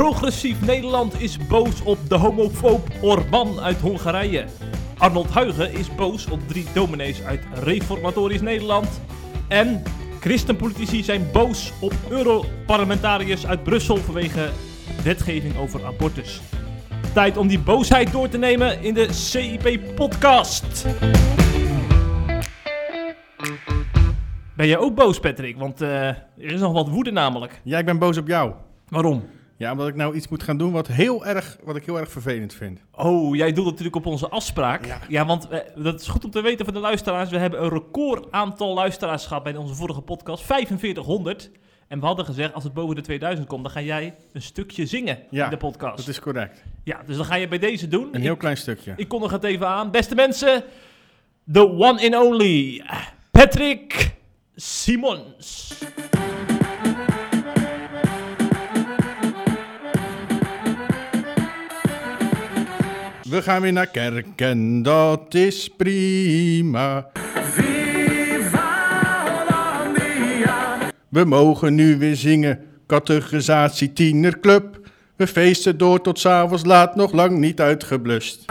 Progressief Nederland is boos op de homofoob Orban uit Hongarije. Arnold Huigen is boos op drie dominees uit Reformatorisch Nederland. En christenpolitici zijn boos op Europarlementariërs uit Brussel vanwege wetgeving over abortus. Tijd om die boosheid door te nemen in de CIP-podcast. Ben jij ook boos, Patrick? Want eh, er is nog wat woede namelijk. Ja, ik ben boos op jou. Waarom? Ja, omdat ik nou iets moet gaan doen wat, heel erg, wat ik heel erg vervelend vind. Oh, jij doet natuurlijk op onze afspraak. Ja. want eh, dat is goed om te weten voor de luisteraars. We hebben een record aantal luisteraars gehad bij onze vorige podcast. 4500. En we hadden gezegd, als het boven de 2000 komt, dan ga jij een stukje zingen Ja, in de podcast. Dat is correct. Ja, dus dan ga je bij deze doen. Een heel ik, klein stukje. ik kondig het even aan. Beste mensen, the one and only Patrick Simons. We gaan weer naar kerk en dat is prima. We mogen nu weer zingen, categorisatie tienerclub. We feesten door tot s'avonds laat, nog lang niet uitgeblust.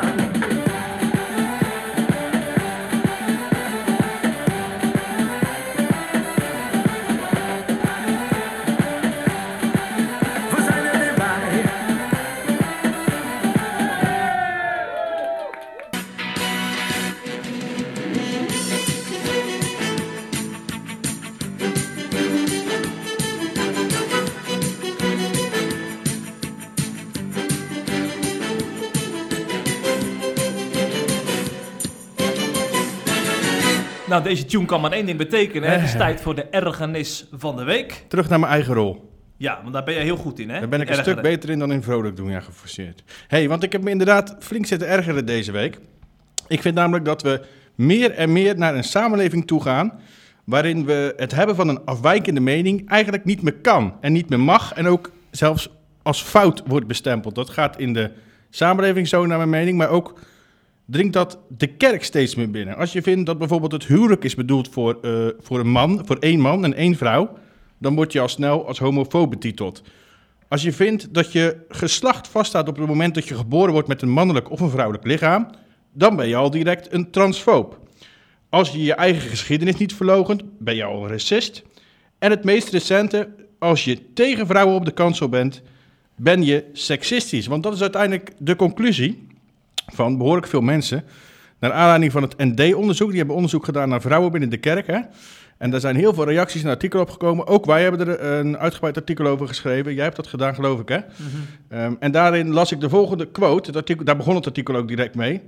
Nou, deze tune kan maar één ding betekenen. Het is tijd voor de ergernis van de week. Terug naar mijn eigen rol. Ja, want daar ben je heel goed in, hè? Daar ben ik een Ergeren. stuk beter in dan in vrolijk doen, ja, geforceerd. hey, want ik heb me inderdaad flink zitten ergeren deze week. Ik vind namelijk dat we meer en meer naar een samenleving toe gaan... waarin we het hebben van een afwijkende mening eigenlijk niet meer kan en niet meer mag... en ook zelfs als fout wordt bestempeld. Dat gaat in de samenleving zo naar mijn mening, maar ook dringt dat de kerk steeds meer binnen. Als je vindt dat bijvoorbeeld het huwelijk is bedoeld voor, eh, voor een man, voor één man en één vrouw... dan word je al snel als homofoob betiteld. Als je vindt dat je geslacht vaststaat op het moment dat je geboren wordt met een mannelijk of een vrouwelijk lichaam, dan ben je al direct een transfoob. Als je je eigen geschiedenis niet verloochent, ben je al een racist. En het meest recente, als je tegen vrouwen op de kansel bent, ben je seksistisch. Want dat is uiteindelijk de conclusie van behoorlijk veel mensen. Naar aanleiding van het ND-onderzoek, die hebben onderzoek gedaan naar vrouwen binnen de kerk. Hè? En daar zijn heel veel reacties en artikelen opgekomen. Ook wij hebben er een uitgebreid artikel over geschreven. Jij hebt dat gedaan, geloof ik, hè? Ehm, en daarin las ik de volgende quote. Het artikel, daar begon het artikel ook direct mee.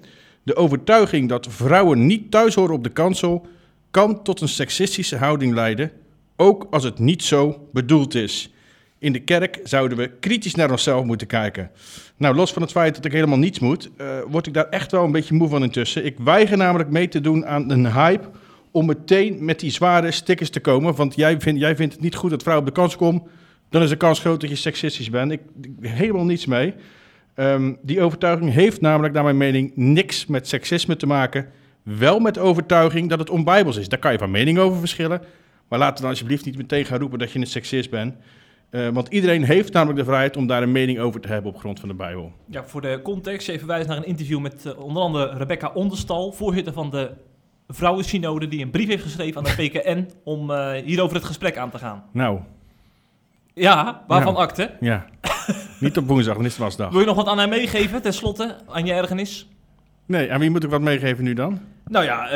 De overtuiging dat vrouwen niet thuis horen op de kansel... kan tot een seksistische houding leiden, ook als het niet zo bedoeld is. In de kerk zouden we kritisch naar onszelf moeten kijken. Nou, los van het feit dat ik helemaal niets moet, eh, word ik daar echt wel een beetje moe van intussen. Ik weiger namelijk mee te doen aan een hype om meteen met die zware stickers te komen. Want jij, vindt jij vindt het niet goed dat vrouwen op de kans komen. Dan is de kans groot dat je seksistisch bent. Ik, helemaal niets mee. Ehm, die overtuiging heeft namelijk, naar mijn mening, niks met seksisme te maken. Wel met overtuiging dat het onbijbels is. Daar kan je van mening over verschillen. Maar laat dan alsjeblieft niet meteen gaan roepen dat je een seksist bent. Eh, want iedereen heeft namelijk de vrijheid om daar een mening over te hebben op grond van de Bijbel. Ja, voor de context even wijzen naar een interview met eh, onder andere Rebecca Onderstal, voorzitter van de Vrouwensynode, die een brief heeft geschreven aan de PKN om eh, hierover het gesprek aan te gaan. Nou, Ja, waarvan Nou. akte? ja. niet op woensdag, dan is het wasdag. Wil je nog wat aan haar meegeven, tenslotte, aan je ergernis? Nee, aan wie moet ik wat meegeven nu dan? Nou ja,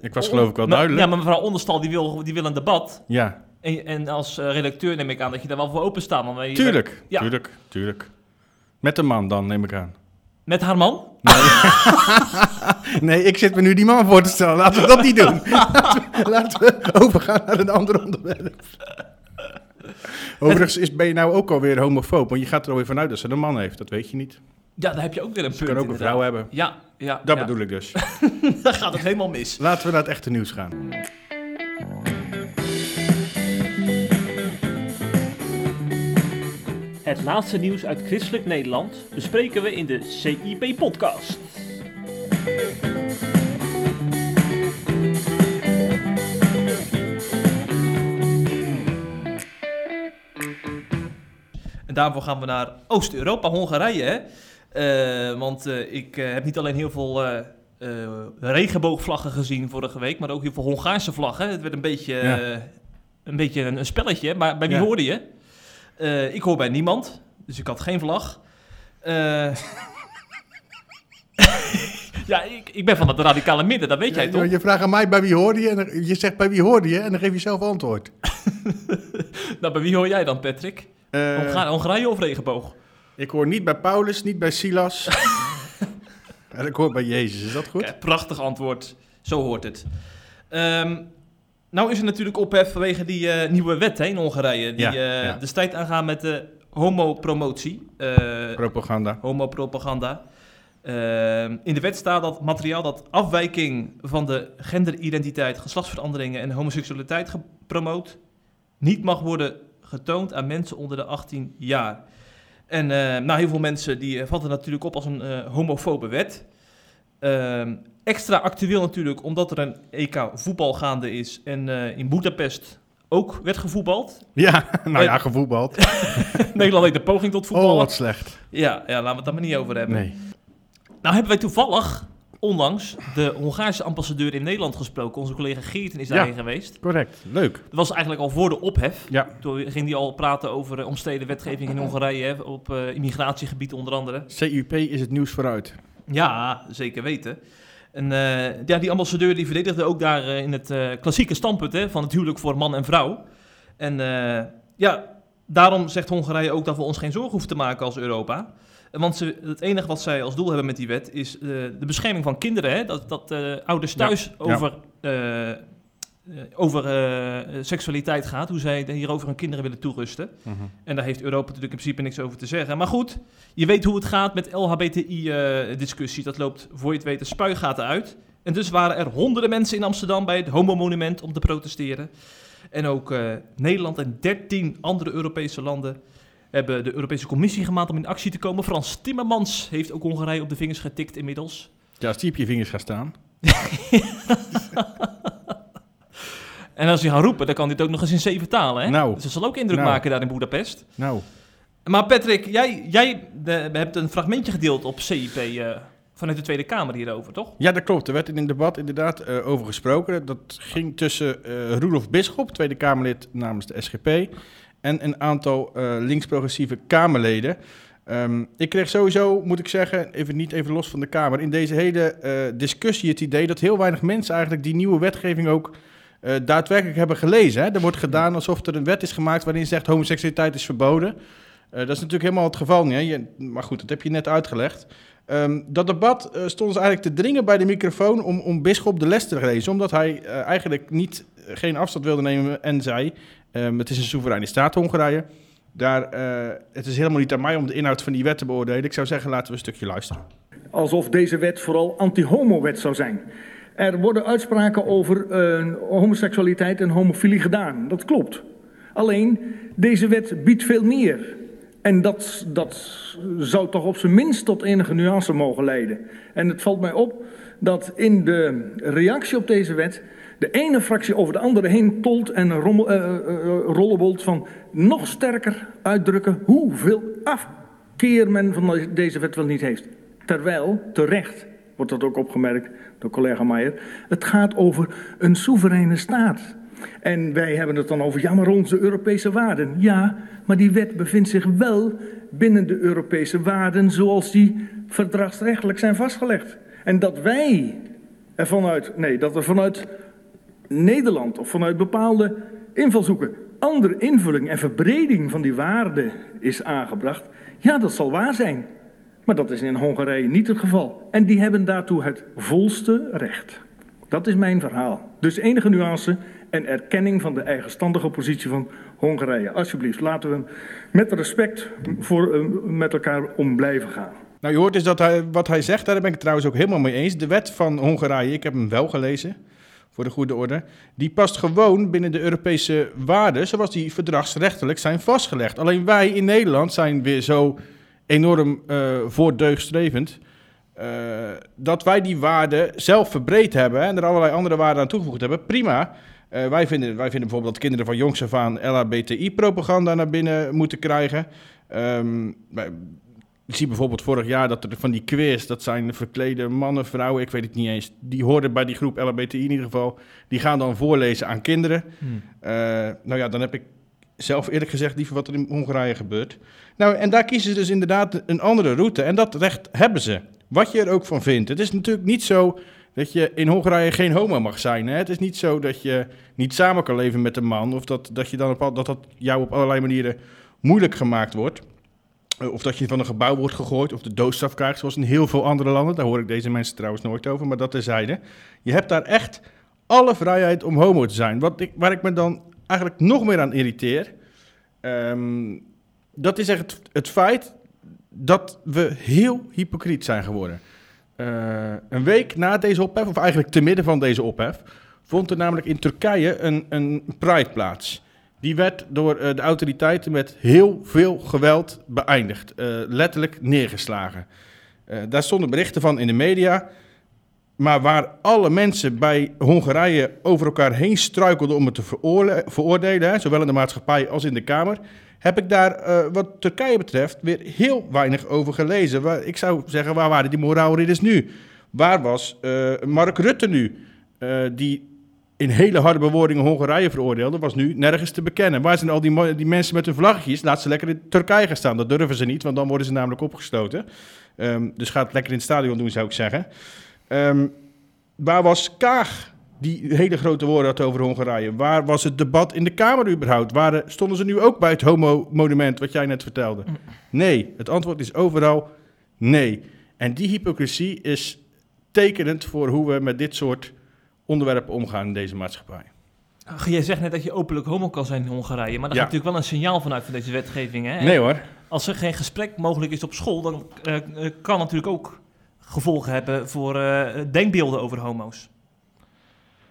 Ik was geloof ik wel duidelijk. Ja, maar mevrouw Onderstal die wil, die wil een debat. Ja, En, en als eh, redacteur neem ik aan dat je daar wel voor open staat. Want tuurlijk, Ja. tuurlijk, tuurlijk. Met een man dan, neem ik aan. Met haar man? Nee, ik zit me nu die man voor te stellen. Laten we dat niet doen. Laten we, laten we overgaan naar een ander onderwerp. Overigens is, ben je nou ook alweer homofoob. Want je gaat er alweer vanuit dat ze een man heeft. Dat weet je niet. Ja, daar heb je ook weer een Ze punt kan ook een vrouw hebben. Ja, ja. Dat ja. bedoel ik dus. Dan gaat het helemaal mis. Laten we naar het echte nieuws gaan. Het laatste nieuws uit christelijk Nederland bespreken we in de CIP-podcast. En daarvoor gaan we naar Oost-Europa, Hongarije. Hè? Eh, want eh, ik eh, heb niet alleen heel veel eh, eh, regenboogvlaggen gezien vorige week, maar ook heel veel Hongaarse vlaggen. Het werd een beetje, Ja. een, beetje een, een spelletje. Maar bij wie Ja. hoorde je? Eh, ik hoor bij niemand, dus ik had geen vlag. Eh, ja, ik, ik ben van het radicale midden, dat weet jij Ja, toch? je vraagt aan mij bij wie hoorde je en dan- je zegt bij wie hoorde je en dan geef je zelf antwoord. Nou, bij wie hoor jij dan, Patrick? Eh, Honga- Hongarije of regenboog? ik hoor niet bij Paulus, niet bij Silas. en ik hoor bij Jezus, is dat goed? Ja, prachtig antwoord. Zo hoort het. Ehm, nou is er natuurlijk ophef vanwege die eh, nieuwe wet hè, in Hongarije. Die Ja, eh, ja. de strijd aangaan met de homopromotie. eh Propaganda. homopropaganda. Ehm, in de wet staat dat materiaal dat afwijking van de genderidentiteit, geslachtsveranderingen en homoseksualiteit gepromoot, niet mag worden getoond aan mensen onder de 18 jaar. En nou, heel veel mensen die vatten het natuurlijk op als een homofobe wet. Ehm, extra actueel natuurlijk, omdat er een EK voetbal gaande is en eh, in Boedapest ook werd gevoetbald. Ja, nou ja, gevoetbald. Nederland heeft de poging tot voetballen. Oh, wat slecht. Ja, ja, laten we het daar maar niet over hebben. Nee. Nou hebben wij toevallig onlangs de Hongaarse ambassadeur in Nederland gesproken. Onze collega Geerten is Ja. daarheen geweest. Correct. Leuk. Dat was eigenlijk al voor de ophef. Ja. Toen ging hij al praten over eh, omstreden wetgeving in Hongarije, hè, op eh, immigratiegebied onder andere. CUP is het nieuws vooruit. Ja, zeker weten. En eh, ja, die ambassadeur die verdedigde ook daar eh, in het eh, klassieke standpunt hè, van het huwelijk voor man en vrouw. En ja, daarom zegt Hongarije ook dat we ons geen zorgen hoeven te maken als Europa. Want ze, het enige wat zij als doel hebben met die wet is de bescherming van kinderen. Hè? Dat, dat ouders thuis ja. over, over eh, seksualiteit gaat, hoe zij hierover hun kinderen willen toerusten. En daar heeft Europa natuurlijk in principe niks over te zeggen. Maar goed, je weet hoe het gaat met LHBTI-discussie. dat loopt, voor je het weet, de spuigaten uit. En dus waren er honderden mensen in Amsterdam bij het Homo-monument om te protesteren. En ook eh, Nederland en 13 andere Europese landen hebben de Europese Commissie gemaakt om in actie te komen. Frans Timmermans heeft ook Hongarije op de vingers getikt inmiddels. Ja, als die op je vingers gaat staan. En als hij gaat roepen, dan kan het ook nog eens in zeven talen. Hè? Nou. Dus dat zal ook indruk Nou. maken daar in Boedapest. Nou, Maar Patrick, jij, jij hebt een fragmentje gedeeld op CIP eh, vanuit de Tweede Kamer hierover, toch? ja, dat klopt. Er werd in een debat inderdaad eh, over gesproken. Dat ging tussen eh Roelof Bisschop, Tweede Kamerlid namens de SGP, en een aantal links-progressieve Kamerleden. Ehm, ik kreeg sowieso, moet ik zeggen, even niet even los van de Kamer, in deze hele discussie het idee dat heel weinig mensen eigenlijk die nieuwe wetgeving ook eh, daadwerkelijk hebben gelezen. Hè? Er wordt gedaan alsof er een wet is gemaakt waarin zegt homoseksualiteit is verboden. Eh, dat is natuurlijk helemaal het geval niet. Hè? Maar goed, dat heb je net uitgelegd. Ehm, dat debat eh, stond ze eigenlijk te dringen bij de microfoon om, om Bisschop de les te lezen. Omdat hij eigenlijk niet, geen afstand wilde nemen en zei... ehm, het is een soevereine staat, Hongarije. Daar, het is helemaal niet aan mij om de inhoud van die wet te beoordelen. Ik zou zeggen, laten we een stukje luisteren. alsof deze wet vooral anti-homo-wet zou zijn. Er worden uitspraken over eh, homoseksualiteit en homofilie gedaan. Dat klopt. Alleen, deze wet biedt veel meer. En dat, dat zou toch op zijn minst tot enige nuance mogen leiden. En het valt mij op dat in de reactie op deze wet de ene fractie over de andere heen tolt en rommel, eh, eh, eh, rollenbolt van nog sterker uitdrukken hoeveel afkeer men van deze wet wel niet heeft. Terwijl, terecht, wordt dat ook opgemerkt door collega Meijer, het gaat over een soevereine staat. En wij hebben het dan over, ja, maar onze Europese waarden. Ja, maar die wet bevindt zich wel binnen de Europese waarden zoals die verdragsrechtelijk zijn vastgelegd. En dat wij er vanuit, nee, dat er vanuit Nederland of vanuit bepaalde invalshoeken andere invulling en verbreding van die waarden is aangebracht, ja, dat zal waar zijn. Maar dat is in Hongarije niet het geval. En die hebben daartoe het volste recht. Dat is mijn verhaal. Dus enige nuance en erkenning van de eigenstandige positie van Hongarije. Alsjeblieft, laten we met respect voor, eh, met elkaar om blijven gaan. Nou, je hoort dus dat hij, wat hij zegt, daar ben ik het trouwens ook helemaal mee eens. De wet van Hongarije, ik heb hem wel gelezen, voor de goede orde, die past gewoon binnen de Europese waarden zoals die verdragsrechtelijk zijn vastgelegd. Alleen wij in Nederland zijn weer zo enorm eh voordeugstrevend, eh, dat wij die waarden zelf verbreed hebben en er allerlei andere waarden aan toegevoegd hebben. Prima. Eh, wij, vinden, wij vinden bijvoorbeeld dat kinderen van jongs af aan LHBTI-propaganda naar binnen moeten krijgen. Ehm, ik zie bijvoorbeeld vorig jaar dat er van die quiz, dat zijn verklede mannen, vrouwen, ik weet het niet eens. Die hoorden bij die groep LHBTI in ieder geval. Die gaan dan voorlezen aan kinderen. Hmm. Nou ja, dan heb ik zelf eerlijk gezegd liever wat er in Hongarije gebeurt. Nou, en daar kiezen ze dus inderdaad een andere route. En dat recht hebben ze. Wat je er ook van vindt. Het is natuurlijk niet zo dat je in Hongarije geen homo mag zijn. Hè? Het is niet zo dat je niet samen kan leven met een man. Of dat, dat, je dan op, dat dat jou op allerlei manieren moeilijk gemaakt wordt. Eh, Of dat je van een gebouw wordt gegooid of de doodstraf krijgt, zoals in heel veel andere landen. Daar hoor ik deze mensen trouwens nooit over, maar dat terzijde. Je hebt daar echt alle vrijheid om homo te zijn. Wat ik, waar ik me dan eigenlijk nog meer aan irriteer, ehm, dat is echt het, het feit dat we heel hypocriet zijn geworden. Eh, een week na deze ophef, of eigenlijk te midden van deze ophef, vond er namelijk in Turkije een, een pride plaats. Die werd door eh, de autoriteiten met heel veel geweld beëindigd. eh, letterlijk neergeslagen. Daar stonden berichten van in de media. Maar waar alle mensen bij Hongarije over elkaar heen struikelden om het te veroordelen, zowel in de maatschappij als in de Kamer, heb ik daar eh, wat Turkije betreft weer heel weinig over gelezen. Waar, ik zou zeggen, waar waren die moraalridders nu? Waar was eh, Mark Rutte nu? Eh, die in hele harde bewoordingen Hongarije veroordeelde, was nu nergens te bekennen. Waar zijn al die, die mensen met hun vlaggetjes? Laat ze lekker in Turkije gaan staan. Dat durven ze niet, want dan worden ze namelijk opgesloten. Ehm, dus ga het lekker in het stadion doen, zou ik zeggen. Ehm, waar was Kaag, die hele grote woorden had over Hongarije? Waar was het debat in de Kamer überhaupt? Waren, stonden ze nu ook bij het homo-monument, wat jij net vertelde? Nee, het antwoord is overal nee. En die hypocrisie is tekenend voor hoe we met dit soort onderwerpen omgaan in deze maatschappij. Ach, Jij zegt net dat je openlijk homo kan zijn in Hongarije, maar daar Ja. gaat natuurlijk wel een signaal vanuit van deze wetgeving. Hè? Nee hoor. Als er geen gesprek mogelijk is op school, dan eh, eh, kan natuurlijk ook gevolgen hebben voor eh, denkbeelden over homo's.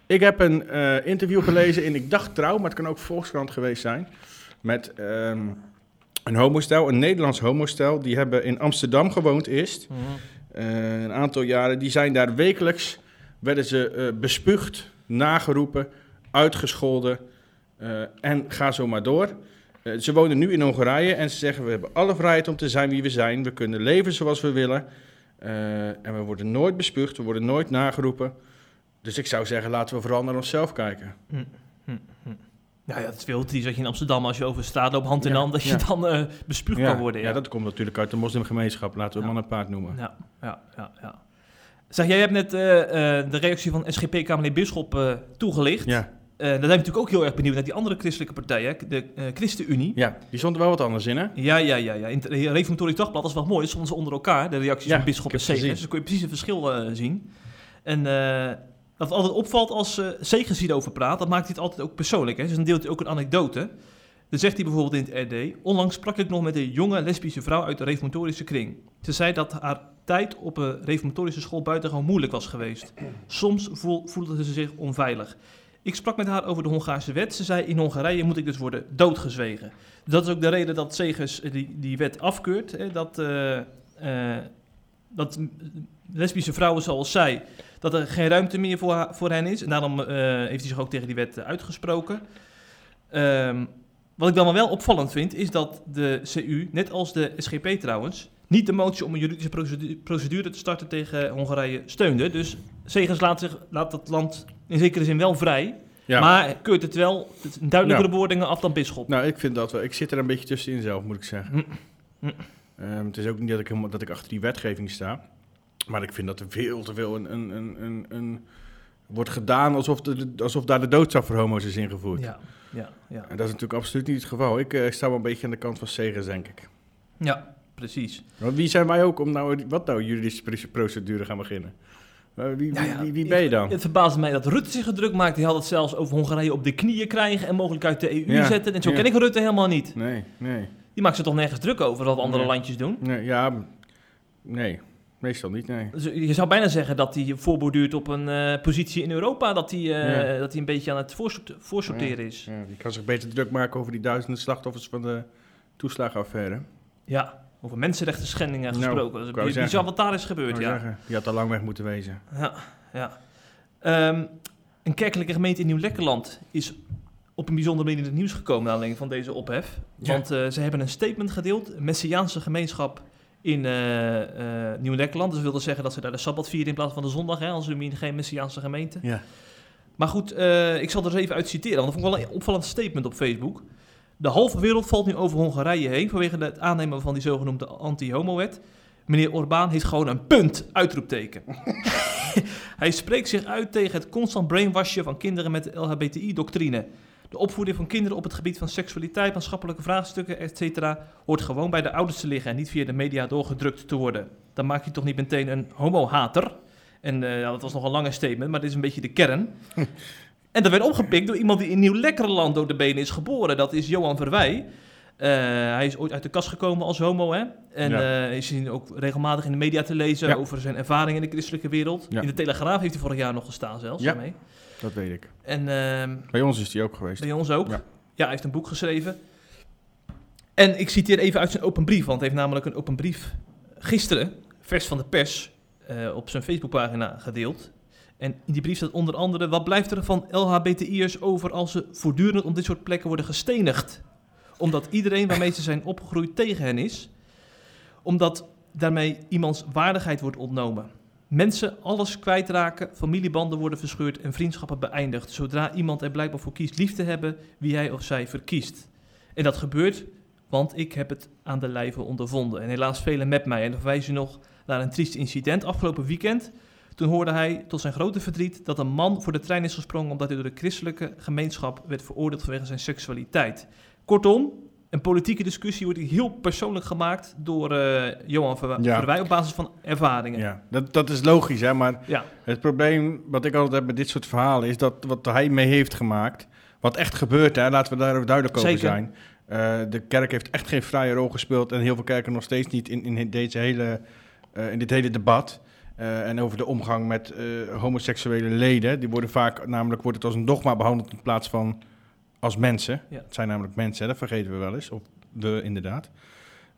Ik heb een eh, interview gelezen in, ik dacht trouw, maar het kan ook Volkskrant geweest zijn. Met ehm, een homostel, een Nederlands homostel. Die hebben in Amsterdam gewoond eerst. eh, een aantal jaren. Die zijn daar wekelijks, werden ze bespuugd, nageroepen, uitgescholden. en ga zo maar door. Ze wonen nu in Hongarije en ze zeggen: We hebben alle vrijheid om te zijn wie we zijn. We kunnen leven zoals we willen. Eh, en we worden nooit bespuugd, we worden nooit nageroepen. Dus ik zou zeggen: laten we vooral naar onszelf kijken. Nou ja, het is veel triest dat je in Amsterdam, als je over straat loopt, hand in Ja, hand, dat je dan eh bespuugd kan worden. Ja. dat komt natuurlijk uit de moslimgemeenschap. Laten we man en paard noemen. Ja, ja, ja, ja. Zeg, jij hebt net eh, de reactie van SGP-Kamerlid Bisschop toegelicht. Ja, dan zijn we natuurlijk ook heel erg benieuwd naar die andere christelijke partijen, de eh, ChristenUnie. ja, die stond er wel wat anders in, hè? Ja, ja, ja, ja. In het Reformatorisch Dagblad, dat is wel mooi, stonden ze onder elkaar, de reacties Ja, van Bisschop ik en Segers. Dus kun je precies het verschil eh, zien. En eh, wat altijd opvalt als eh Segers hierover praat, dat maakt hij het altijd ook persoonlijk. Hè? Dus dan deelt hij ook een anekdote. Dan zegt hij bijvoorbeeld in het RD... Onlangs sprak ik nog met een jonge lesbische vrouw uit de reformatorische kring. Ze zei dat haar tijd op een reformatorische school buitengewoon moeilijk was geweest. Soms voel- voelde ze zich onveilig. Ik sprak met haar over de Hongaarse wet. Ze zei, in Hongarije moet ik dus worden doodgezwegen. Dat is ook de reden dat Segers die, die wet afkeurt. Hè, dat, eh, eh, dat lesbische vrouwen zoals zij, dat er geen ruimte meer voor, voor hen is. En daarom eh, heeft hij zich ook tegen die wet uitgesproken. Ehm, wat ik dan wel opvallend vind, is dat de CU, net als de SGP trouwens, niet de motie om een juridische procedu- procedure te starten tegen Hongarije steunde. Dus Segers laat, zich, laat het land in zekere zin wel vrij, Ja. maar keurt het wel duidelijkere Ja. bewoordingen af dan Bisschop. Nou, ik vind dat wel. Ik zit er een beetje tussenin zelf, moet ik zeggen. Hm. Hm. Ehm, het is ook niet dat ik, helemaal, dat ik achter die wetgeving sta. Maar ik vind dat er veel te veel een, een, een, een, een- wordt gedaan alsof, de, alsof daar de doodstraf voor homo's is ingevoerd. Ja, ja, ja. En dat is natuurlijk absoluut niet het geval. Ik eh, sta wel een beetje aan de kant van Segers, denk ik. ja precies. Want wie zijn wij ook om nou, wat nou juridische pro- procedure gaan beginnen? Wie, Ja, wie, ja, wie, wie ben je dan? Het verbaasde mij dat Rutte zich gedrukt maakt. Hij had het zelfs over Hongarije op de knieën krijgen en mogelijk uit de EU Ja, zetten. En zo ja. ken ik Rutte helemaal niet. Nee, nee. Die maakt zich toch nergens druk over wat andere Nee. landjes doen. nee ja, nee. Meestal niet, nee. Dus je zou bijna zeggen dat hij voorborduurt op een eh, positie in Europa. Dat hij, eh, Ja. dat hij een beetje aan het voorsorte- voorsorteren is. Ja, die kan zich beter druk maken over die duizenden slachtoffers van de toeslagenaffaire. Ja, over mensenrechten schendingen Nou, gesproken. ik Dat is bizar wat daar is gebeurd, ja. zeggen, Die had al lang weg moeten wezen. Ja, ja. Ehm, een kerkelijke gemeente in Nieuw-Lekkerland is op een bijzondere manier in het nieuws gekomen naar aanleiding van deze ophef. Ja. Want eh, ze hebben een statement gedeeld, een Messiaanse gemeenschap in eh, eh, Nieuw-Lekkerland. Dus dat wilde zeggen dat ze daar de Sabbat vieren in plaats van de zondag, hè, als ze geen Messiaanse gemeente. Ja. Maar goed, ik zal er eens even uit citeren, want dat vond ik wel een opvallend statement op Facebook. De halve wereld valt nu over Hongarije heen vanwege het aannemen van die zogenoemde anti-homo-wet. Meneer Orbán heeft gewoon een punt, uitroepteken. Hij spreekt zich uit tegen het constant brainwashen van kinderen met de LHBTI-doctrine. De opvoeding van kinderen op het gebied van seksualiteit, maatschappelijke vraagstukken, etc. hoort gewoon bij de ouders te liggen en niet via de media doorgedrukt te worden. Dan maak je toch niet meteen een homo-hater. En eh, dat was nog een lange statement, maar dit is een beetje de kern. en dat werd opgepikt door iemand die in Nieuw-Lekkerland door de benen is geboren. Dat is Johan Verwij. Eh, hij is ooit uit de kast gekomen als homo, hè? En Ja. eh, is hij ook regelmatig in de media te lezen Ja. over zijn ervaring in de christelijke wereld. Ja. In de Telegraaf heeft hij vorig jaar nog gestaan zelfs. Ja. Dat weet ik. En ehm, Bij ons is die ook geweest. bij ons ook. Ja. Ja. hij heeft een boek geschreven. En ik citeer even uit zijn open brief, want hij heeft namelijk een open brief gisteren, vers van de pers, eh, op zijn Facebookpagina gedeeld. En in die brief staat onder andere, wat blijft er van LHBTI'ers over als ze voortdurend op dit soort plekken worden gestenigd? Omdat iedereen waarmee ze zijn opgegroeid tegen hen is. Omdat daarmee iemands waardigheid wordt ontnomen. Mensen alles kwijtraken, familiebanden worden verscheurd en vriendschappen beëindigd. Zodra iemand er blijkbaar voor kiest lief te hebben wie hij of zij verkiest. En dat gebeurt, want ik heb het aan de lijve ondervonden. En helaas velen met mij. En dan verwijs je nog naar een triest incident afgelopen weekend. Toen hoorde hij tot zijn grote verdriet dat een man voor de trein is gesprongen omdat hij door de christelijke gemeenschap werd veroordeeld vanwege zijn seksualiteit. Kortom, een politieke discussie wordt heel persoonlijk gemaakt door eh, Johan Verwa- Ja. Verwij op basis van ervaringen. Ja, dat, dat is logisch, hè. Maar Ja. het probleem wat ik altijd heb met dit soort verhalen... is dat wat hij mee heeft gemaakt... wat echt gebeurt, hè, laten we daar ook duidelijk over Zeker. zijn. Eh, de kerk heeft echt geen vrije rol gespeeld... en heel veel kerken nog steeds niet in, in, deze hele, eh, in dit hele debat... Eh, en over de omgang met eh, homoseksuele leden. Die worden vaak, namelijk wordt het als een dogma behandeld in plaats van als mensen. Ja. Het zijn namelijk mensen, hè, dat vergeten we wel eens. Of we inderdaad.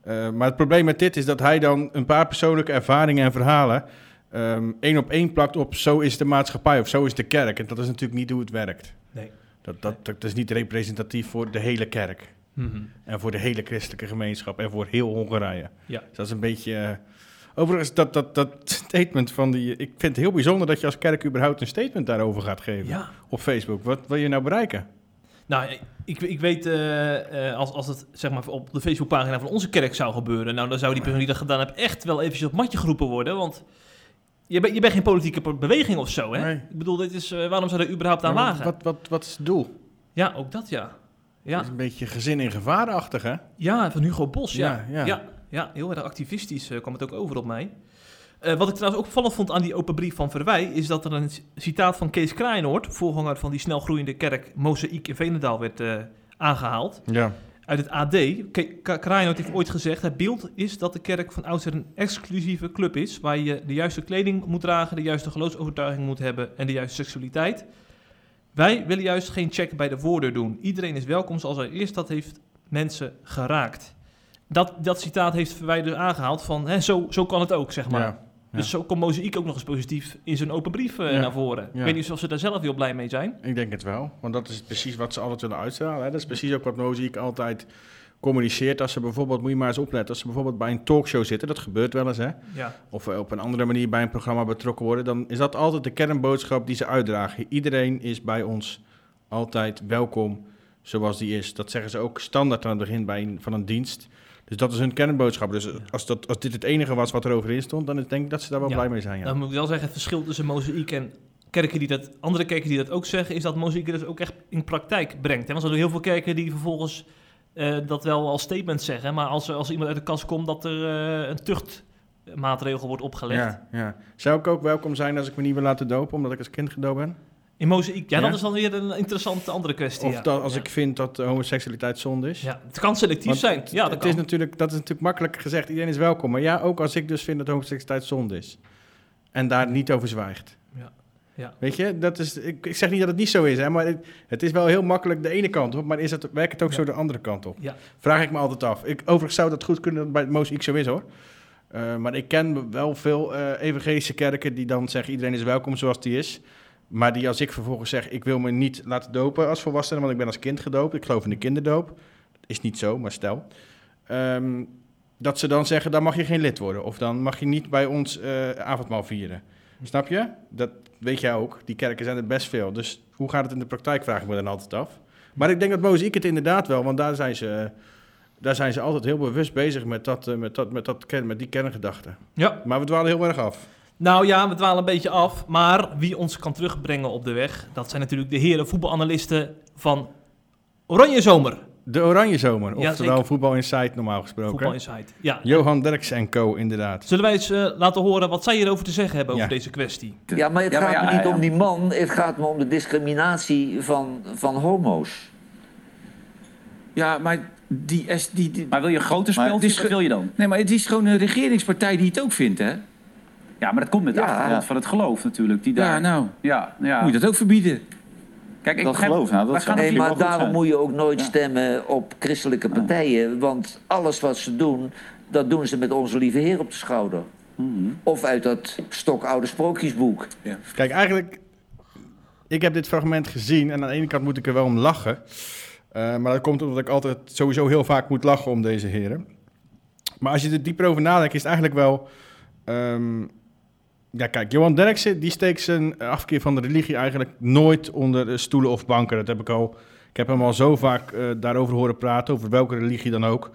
Eh, maar het probleem met dit is dat hij dan een paar persoonlijke ervaringen en verhalen ehm, één op één plakt op zo is de maatschappij of zo is de kerk. En dat is natuurlijk niet hoe het werkt. Nee. Dat, dat, dat is niet representatief voor de hele kerk. Mhm. En voor de hele christelijke gemeenschap en voor heel Hongarije. Ja. Dus dat is een beetje... overigens, dat, dat, dat statement van die... Ik vind het heel bijzonder dat je als kerk überhaupt een statement daarover gaat geven. Ja. Op Facebook. Wat wil je nou bereiken? Nou, ik, ik weet, eh, eh, als, als het zeg maar, op de Facebookpagina van onze kerk zou gebeuren, nou, dan zou die persoon die dat gedaan heeft echt wel eventjes op matje geroepen worden. Want je, bent je bent geen politieke be- beweging of zo, hè? Nee. Ik bedoel, dit is, eh, waarom zou er überhaupt aan wagen? Wat, wat, wat is het doel? Ja, ook dat ja. Ja, is een beetje gezin in gevaarachtig, hè? ja van Hugo Bos, ja. Ja, ja. Ja, ja, heel erg activistisch eh, kwam het ook over op mij. Eh, wat ik trouwens ook opvallend vond aan die open brief van Verwij... is dat er een citaat van Kees Kraaienoord... voorganger van die snel groeiende kerk Mozaïek in Veenendaal werd eh, aangehaald... Ja. uit het AD. Ke- Ka- Kraaienoord heeft ooit gezegd... het beeld is dat de kerk van oudsher een exclusieve club is... waar je de juiste kleding moet dragen... de juiste geloofsovertuiging moet hebben... en de juiste seksualiteit. Wij willen juist geen check bij de voordeur doen. Iedereen is welkom zoals hij eerst dat heeft mensen geraakt. Dat, dat citaat heeft Verwij dus aangehaald van... Hè, zo, zo kan het ook, zeg maar. Ja. Dus zo komt Mozaïek ook nog eens positief in zijn open brief eh, Ja. naar voren. Ik weet niet of ze daar zelf heel blij mee zijn. Ik denk het wel, want dat is precies wat ze altijd willen uitstralen. Hè? Dat is precies ook wat Moziek altijd communiceert. Als ze bijvoorbeeld, moet je maar eens opletten, als ze bijvoorbeeld bij een talkshow zitten, dat gebeurt wel eens, hè? Ja, of eh, op een andere manier bij een programma betrokken worden, dan is dat altijd de kernboodschap die ze uitdragen. Iedereen is bij ons altijd welkom zoals die is. Dat zeggen ze ook standaard aan het begin bij een, van een dienst. Dus dat is hun kernboodschap. Dus als, dat, als dit het enige was wat er overin stond, dan denk ik dat ze daar wel blij mee zijn. Ja. dan moet ik wel zeggen, het verschil tussen Mozaïek en kerken die dat, andere kerken die dat ook zeggen, is dat Mozaïek dus ook echt in praktijk brengt. Hè? Want er zijn heel veel kerken die vervolgens eh, dat wel als statement zeggen, maar als, als iemand uit de kast komt dat er eh, een tuchtmaatregel wordt opgelegd. Ja, ja. Zou ik ook welkom zijn als ik me niet wil laten dopen, omdat ik als kind gedoopt ben? In Mozaïek, ja, Ja? dat is dan weer een interessante andere kwestie. Of ja. dat, als Ja. ik vind dat homoseksualiteit zonde is? Ja, het kan selectief Want zijn. Ja, dat het kan. is natuurlijk, dat is natuurlijk makkelijk gezegd, iedereen is welkom. Maar ja, ook als ik dus vind dat homoseksualiteit zonde is. En daar niet over zwijgt. Ja. Ja. Weet je, dat is, ik, ik zeg niet dat het niet zo is, hè, maar het, het is wel heel makkelijk de ene kant op. Maar is het, werkt het ook zo de andere kant op? Ja. Vraag ik me altijd af. Ik, overigens zou dat goed kunnen dat bij het Mozaïek zo is hoor. Eh, maar ik ken wel veel eh, evangelische kerken die dan zeggen iedereen is welkom zoals die is. Maar die als ik vervolgens zeg, ik wil me niet laten dopen als volwassene, want ik ben als kind gedoopt. Ik geloof in de kinderdoop. Dat is niet zo, maar stel. Ehm, dat ze dan zeggen, dan mag je geen lid worden. Of dan mag je niet bij ons eh, avondmaal vieren. Snap je? Dat weet jij ook. Die kerken zijn er best veel. Dus hoe gaat het in de praktijk, vraag ik me dan altijd af. Maar ik denk dat Mozaïek het inderdaad wel, want daar zijn ze, daar zijn ze altijd heel bewust bezig met, dat, eh, met, dat, met, dat, met die kerngedachte. Ja. Maar we dwalen heel erg af. Nou ja, we dwalen een beetje af. Maar wie ons kan terugbrengen op de weg, dat zijn natuurlijk de heren voetbalanalisten van Oranje Zomer. De Oranje Zomer, Ja, oftewel zeker. Voetbal Insight normaal gesproken. Voetbal Insight. Ja. Johan Derks en co, inderdaad. Zullen wij eens eh, laten horen wat zij hierover te zeggen hebben over Ja. deze kwestie? Ja, maar het Ja, maar gaat ja, me niet ja. om die man, het gaat me om de discriminatie van, van homo's. Ja, maar die, is- die, die- Maar wil je Maar speltjes, is wat wil je dan? Nee, maar het is gewoon een regeringspartij die het ook vindt, hè? Ja, maar dat komt met de Ja. achtergrond Ja. van het geloof natuurlijk. Die daar... Ja, nou, Ja, ja. moet je dat ook verbieden? Kijk, ik dat begrijp- geloof, nou, dat Nee, maar daarom zijn. moet je ook nooit Ja. stemmen op christelijke partijen. Want alles wat ze doen, dat doen ze met onze lieve Heer op de schouder. Mhm. Of uit dat stokoude sprookjesboek. Kijk, eigenlijk, ik heb dit fragment gezien en aan de ene kant moet ik er wel om lachen. Eh, maar dat komt omdat ik altijd sowieso heel vaak moet lachen om deze heren. Maar als je er dieper over nadenkt, is het eigenlijk wel... ehm, ja, kijk, Johan Derksen, die steekt zijn afkeer van de religie eigenlijk nooit onder stoelen of banken. Dat heb ik al... Ik heb hem al zo vaak eh, daarover horen praten, over welke religie dan ook.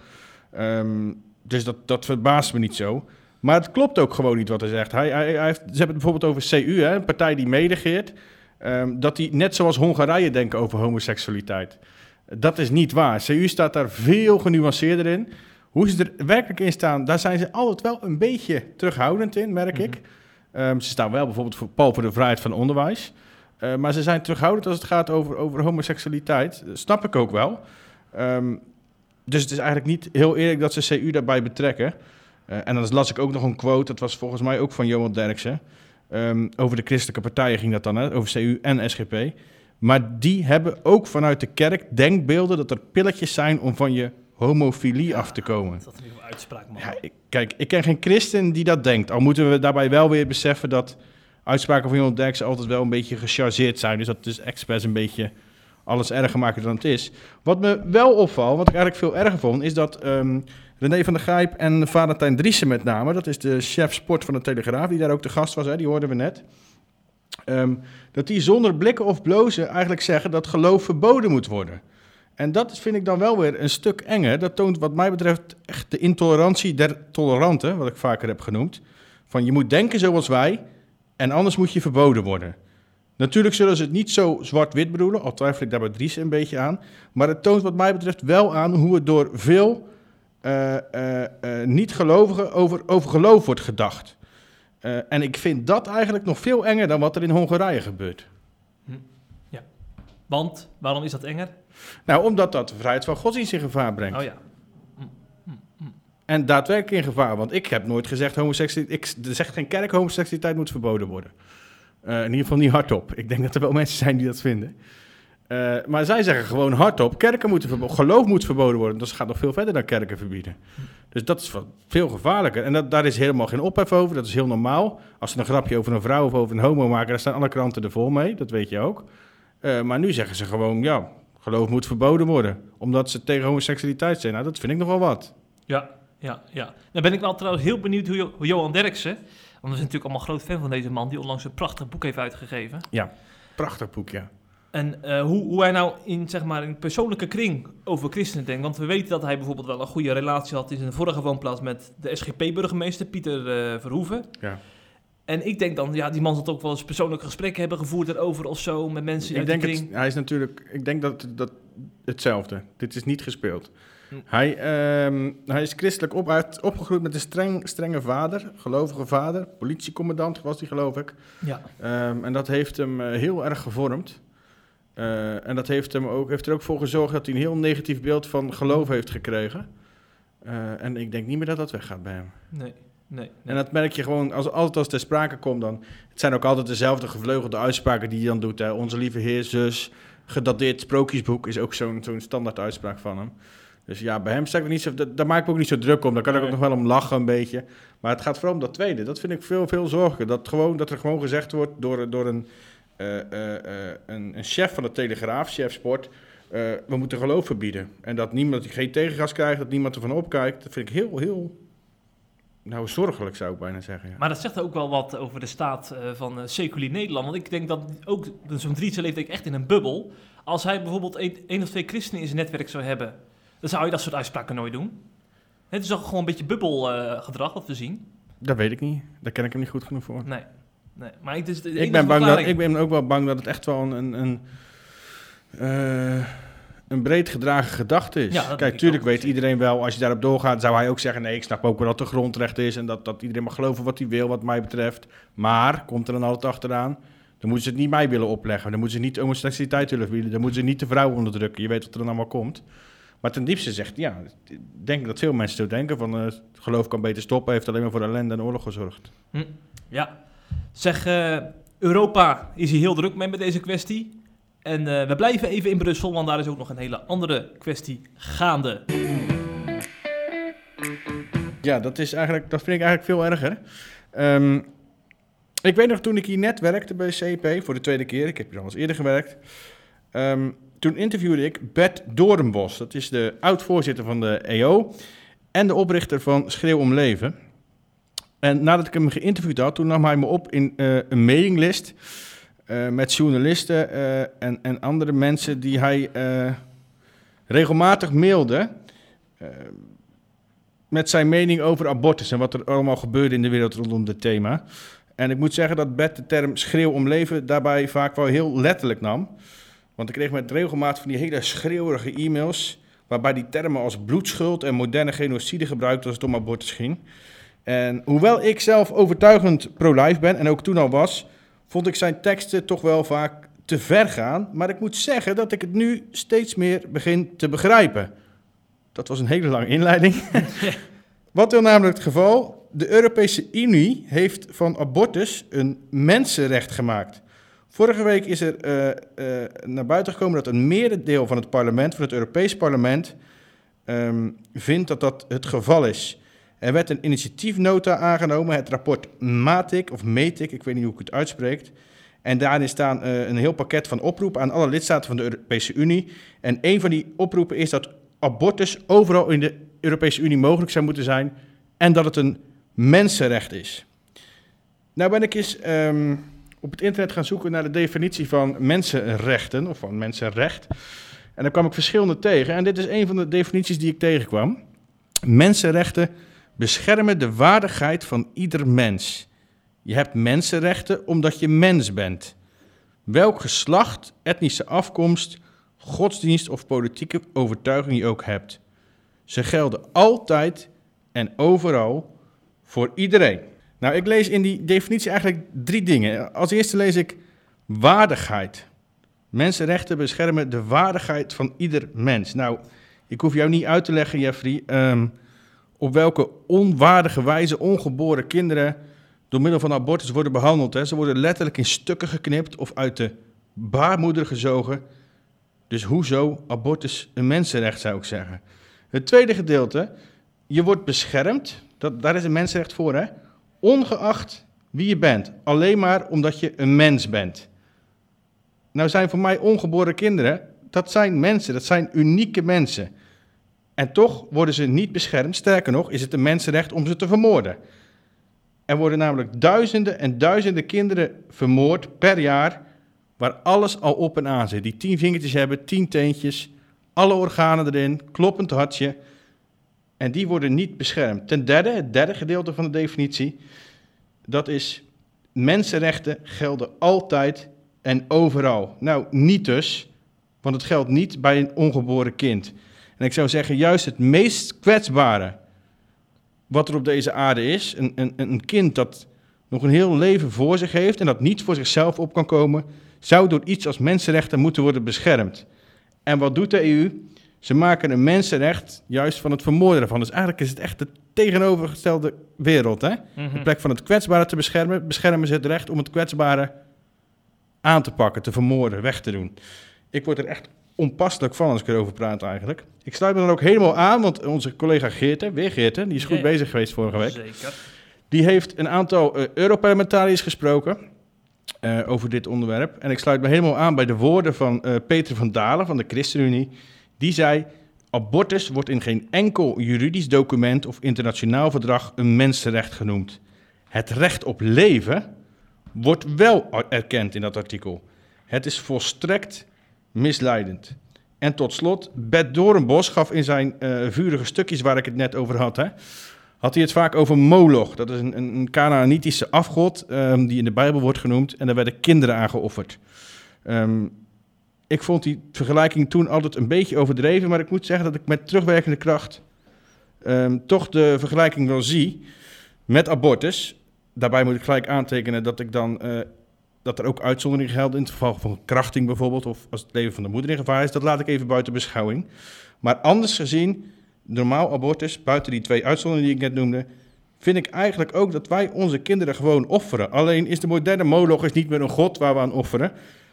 Ehm, dus dat, dat verbaast me niet zo. Maar het klopt ook gewoon niet wat hij zegt. Hij, hij, hij heeft, ze hebben het bijvoorbeeld over CU, hè, een partij die medegeert. ehm, dat die net zoals Hongarije denken over homoseksualiteit. Dat is niet waar. CU staat daar veel genuanceerder in. Hoe ze er werkelijk in staan, daar zijn ze altijd wel een beetje terughoudend in, merk ik. Ehm, ze staan wel bijvoorbeeld voor pal voor de vrijheid van onderwijs. Eh, maar ze zijn terughoudend als het gaat over, over homoseksualiteit. Dat snap ik ook wel. Ehm, dus het is eigenlijk niet heel eerlijk dat ze CU daarbij betrekken. Eh, en dan las ik ook nog een quote, dat was volgens mij ook van Johan Derksen. Ehm, over de christelijke partijen ging dat dan, hè, over CU en SGP. Maar die hebben ook vanuit de kerk denkbeelden dat er pilletjes zijn om van je homofilie af te komen. Dat is een uitspraak, man. Ja, ik, kijk, ik ken geen christen die dat denkt. Al moeten we daarbij wel weer beseffen dat uitspraken van Johan Derksen altijd wel een beetje gechargeerd zijn. Dus dat is expres een beetje alles erger maken dan het is. Wat me wel opvalt, wat ik eigenlijk veel erger vond, is dat ehm, René van der Gijp en Valentijn Driessen met name, dat is de chef sport van de Telegraaf, die daar ook de gast was, hè, die hoorden we net. ehm, dat die zonder blikken of blozen eigenlijk zeggen dat geloof verboden moet worden. En dat vind ik dan wel weer een stuk enger. Dat toont wat mij betreft echt de intolerantie der toleranten, wat ik vaker heb genoemd. Van je moet denken zoals wij en anders moet je verboden worden. Natuurlijk zullen ze het niet zo zwart-wit bedoelen, al twijfel ik daar bij Dries een beetje aan. Maar het toont wat mij betreft wel aan hoe het door veel eh, eh, eh, niet-gelovigen over, over geloof wordt gedacht. En ik vind dat eigenlijk nog veel enger dan wat er in Hongarije gebeurt. Want, waarom is dat enger? Nou, omdat dat de vrijheid van godsdienst in gevaar brengt. Oh ja. En daadwerkelijk in gevaar. Want ik heb nooit gezegd homoseksualiteit. Ik zegt geen kerk homoseksualiteit moet verboden worden. Eh, in ieder geval niet hardop. Ik denk dat er wel mensen zijn die dat vinden. Eh, maar zij zeggen gewoon hardop: kerken moeten verboden Geloof moet verboden worden. Dat gaat nog veel verder dan kerken verbieden. Dus dat is veel gevaarlijker. En dat, daar is helemaal geen ophef over. Dat is heel normaal. Als ze een grapje over een vrouw of over een homo maken, dan staan alle kranten er vol mee. Dat weet je ook. Eh, maar nu zeggen ze gewoon: ja, geloof moet verboden worden. Omdat ze tegen homoseksualiteit zijn. Nou, dat vind ik nogal wat. Ja, ja, ja. Dan ben ik wel trouwens heel benieuwd hoe, Jo- hoe Johan Derksen... Want we zijn natuurlijk allemaal groot fan van deze man... die onlangs een prachtig boek heeft uitgegeven. Prachtig boek, ja. En eh, hoe, hoe hij nou in, zeg maar, in persoonlijke kring over christenen denkt. Want we weten dat hij bijvoorbeeld wel een goede relatie had... in zijn vorige woonplaats met de SGP-burgemeester Pieter eh, Verhoeven. Ja. En ik denk dan, ja, die man zal ook wel eens persoonlijke gesprekken hebben gevoerd erover of zo... met mensen Ik denk, de het, hij is natuurlijk, ik denk dat, dat hetzelfde. Dit is niet gespeeld. Hm. Hij, ehm, hij is christelijk op, opgegroeid met een streng, strenge vader, gelovige vader. Politiecommandant was hij, geloof ik. Ja, Ehm, en dat heeft hem eh, heel erg gevormd. Eh, en dat heeft, hem ook, heeft er ook voor gezorgd dat hij een heel negatief beeld van geloof heeft gekregen. Eh, en ik denk niet meer dat dat weggaat bij hem. nee, nee. En dat merk je gewoon, als, altijd als ter sprake komt dan... Het zijn ook altijd dezelfde gevleugelde uitspraken die hij dan doet. Hè. Onze lieve heer, zus, gedateerd sprookjesboek is ook zo'n zo'n standaard uitspraak van hem. Dus ja, bij hem sta ik niet zo... dat- Daar maak ik me ook niet zo druk om. Daar kan ik ook nog wel om lachen een beetje. Maar het gaat vooral om dat tweede. Dat vind ik veel, veel zorgen. Dat, gewoon, dat er gewoon gezegd wordt door, door een eh, eh, eh, een, een chef van de Telegraaf, chef sport, we moeten geloof verbieden. En dat niemand geen tegengas krijgt, dat niemand ervan opkijkt. Dat vind ik heel, heel, nou zorgelijk zou ik bijna zeggen. Ja. Maar dat zegt ook wel wat over de staat eh, van uh, seculier Nederland. Want ik denk dat ook zo'n Drietse leeft ik echt in een bubbel. Als hij bijvoorbeeld één of twee christenen in zijn netwerk zou hebben, dan zou je dat soort uitspraken nooit doen. Het is toch gewoon een beetje bubbelgedrag wat we zien. Dat weet ik niet. Daar ken ik hem niet goed genoeg voor. Nee, nee. maar Ik enige ben, bang dat, ik ben ook wel bang dat het echt wel een, een, een, eh, een breed gedragen gedachte is. Ja, Kijk, tuurlijk weet iedereen wel, als je daarop doorgaat, zou hij ook zeggen: nee, ik snap ook wel dat er grondrecht is en dat, dat iedereen mag geloven wat hij wil, wat mij betreft. Maar, komt er dan altijd achteraan, dan moeten ze het niet mij willen opleggen. Dan moeten ze niet homoseksualiteit willen verbieden. Dan moeten ze niet de vrouw onderdrukken. Je weet wat er dan allemaal komt. Maar ten diepste zegt, ja, ik denk dat veel mensen zo denken van, eh, geloof kan beter stoppen, heeft alleen maar voor ellende en oorlog gezorgd. Ja. Zeg, eh, Europa is hier heel druk mee met deze kwestie. En eh, we blijven even in Brussel, want daar is ook nog een hele andere kwestie gaande. Ja, dat, is eigenlijk, dat vind ik eigenlijk veel erger. Ehm, ik weet nog toen ik hier net werkte bij CP voor de tweede keer. Ik heb hier al eens eerder gewerkt. Ehm, toen interviewde ik Bert Doornbos. Dat is de oud-voorzitter van de EO en de oprichter van Schreeuw om Leven. En nadat ik hem geïnterviewd had, toen nam hij me op in eh, een mailinglist eh, met journalisten eh, en, en andere mensen die hij eh, regelmatig mailde. met zijn mening over abortus en wat er allemaal gebeurde in de wereld rondom dit thema. En ik moet zeggen dat Bert de term schreeuw om leven daarbij vaak wel heel letterlijk nam. Want ik kreeg met regelmaat van die hele schreeuwerige e-mails, waarbij die termen als bloedschuld en moderne genocide gebruikt als het om abortus ging. En hoewel ik zelf overtuigend pro-life ben en ook toen al was, vond ik zijn teksten toch wel vaak te ver gaan. Maar ik moet zeggen dat ik het nu steeds meer begin te begrijpen. Dat was een hele lange inleiding. Wat wil namelijk het geval? De Europese Unie heeft van abortus een mensenrecht gemaakt. Vorige week is er eh, eh, naar buiten gekomen dat een merendeel van het parlement, van het Europees parlement, ehm, vindt dat dat het geval is. Er werd een initiatiefnota aangenomen, het rapport MATIC, of METIC, ik weet niet hoe ik het uitspreekt. En daarin staan eh, een heel pakket van oproepen aan alle lidstaten van de Europese Unie. En een van die oproepen is dat abortus overal in de Europese Unie mogelijk zou moeten zijn en dat het een mensenrecht is. Nou ben ik eens ehm, op het internet gaan zoeken naar de definitie van mensenrechten of van mensenrecht. En daar kwam ik verschillende tegen. En dit is een van de definities die ik tegenkwam. Mensenrechten beschermen de waardigheid van ieder mens. Je hebt mensenrechten omdat je mens bent. Welk geslacht, etnische afkomst, godsdienst of politieke overtuiging je ook hebt. Ze gelden altijd en overal voor iedereen. Nou, ik lees in die definitie eigenlijk drie dingen. Als eerste lees ik waardigheid. Mensenrechten beschermen de waardigheid van ieder mens. Nou, ik hoef jou niet uit te leggen, Jeffrey, ehm, op welke onwaardige wijze ongeboren kinderen door middel van abortus worden behandeld. Hè. Ze worden letterlijk in stukken geknipt of uit de baarmoeder gezogen. Dus hoezo abortus een mensenrecht, zou ik zeggen. Het tweede gedeelte, je wordt beschermd, dat, daar is een mensenrecht voor, hè? ongeacht wie je bent. Alleen maar omdat je een mens bent. Nou zijn voor mij ongeboren kinderen, dat zijn mensen, dat zijn unieke mensen. En toch worden ze niet beschermd. Sterker nog, is het een mensenrecht om ze te vermoorden. Er worden namelijk duizenden en duizenden kinderen vermoord per jaar, waar alles al op en aan zit. Die tien vingertjes hebben, tien teentjes, alle organen erin, kloppend hartje. En die worden niet beschermd. Ten derde, het derde gedeelte van de definitie, dat is mensenrechten gelden altijd en overal. Nou, niet dus, want het geldt niet bij een ongeboren kind. En ik zou zeggen, juist het meest kwetsbare wat er op deze aarde is, een, een, een kind dat nog een heel leven voor zich heeft en dat niet voor zichzelf op kan komen, zou door iets als mensenrechten moeten worden beschermd. En wat doet de EU? Ze maken een mensenrecht juist van het vermoorden ervan. Dus eigenlijk is het echt de tegenovergestelde wereld. Hè? In plek van het kwetsbare te beschermen, beschermen ze het recht om het kwetsbare aan te pakken, te vermoorden, weg te doen. Ik word er echt onpasselijk van als ik erover praat eigenlijk. Ik sluit me dan ook helemaal aan, want onze collega Geerte, weer Geerte, die is goed Ja. bezig geweest vorige week. Zeker. Die heeft een aantal eh, Europarlementariërs gesproken. eh, over dit onderwerp. En ik sluit me helemaal aan bij de woorden van eh, Peter van Dalen van de ChristenUnie. Die zei: Abortus wordt in geen enkel juridisch document of internationaal verdrag een mensenrecht genoemd. Het recht op leven wordt wel erkend in dat artikel. Het is volstrekt misleidend. En tot slot, Bert Doornbos gaf in zijn eh, vurige stukjes waar ik het net over had, hè, had hij het vaak over Moloch. Dat is een, een, Canaanitische afgod ehm, die in de Bijbel wordt genoemd en daar werden kinderen aan geofferd. Ehm, ik vond die vergelijking toen altijd een beetje overdreven, maar ik moet zeggen dat ik met terugwerkende kracht ehm, toch de vergelijking wel zie met abortus. Daarbij moet ik gelijk aantekenen dat ik dan eh, dat er ook uitzonderingen gelden in het geval van krachting bijvoorbeeld, of als het leven van de moeder in gevaar is. Dat laat ik even buiten beschouwing. Maar anders gezien, normaal abortus, buiten die twee uitzonderingen die ik net noemde, vind ik eigenlijk ook dat wij onze kinderen gewoon offeren. Alleen is de moderne moloch niet meer een god waar we aan offeren,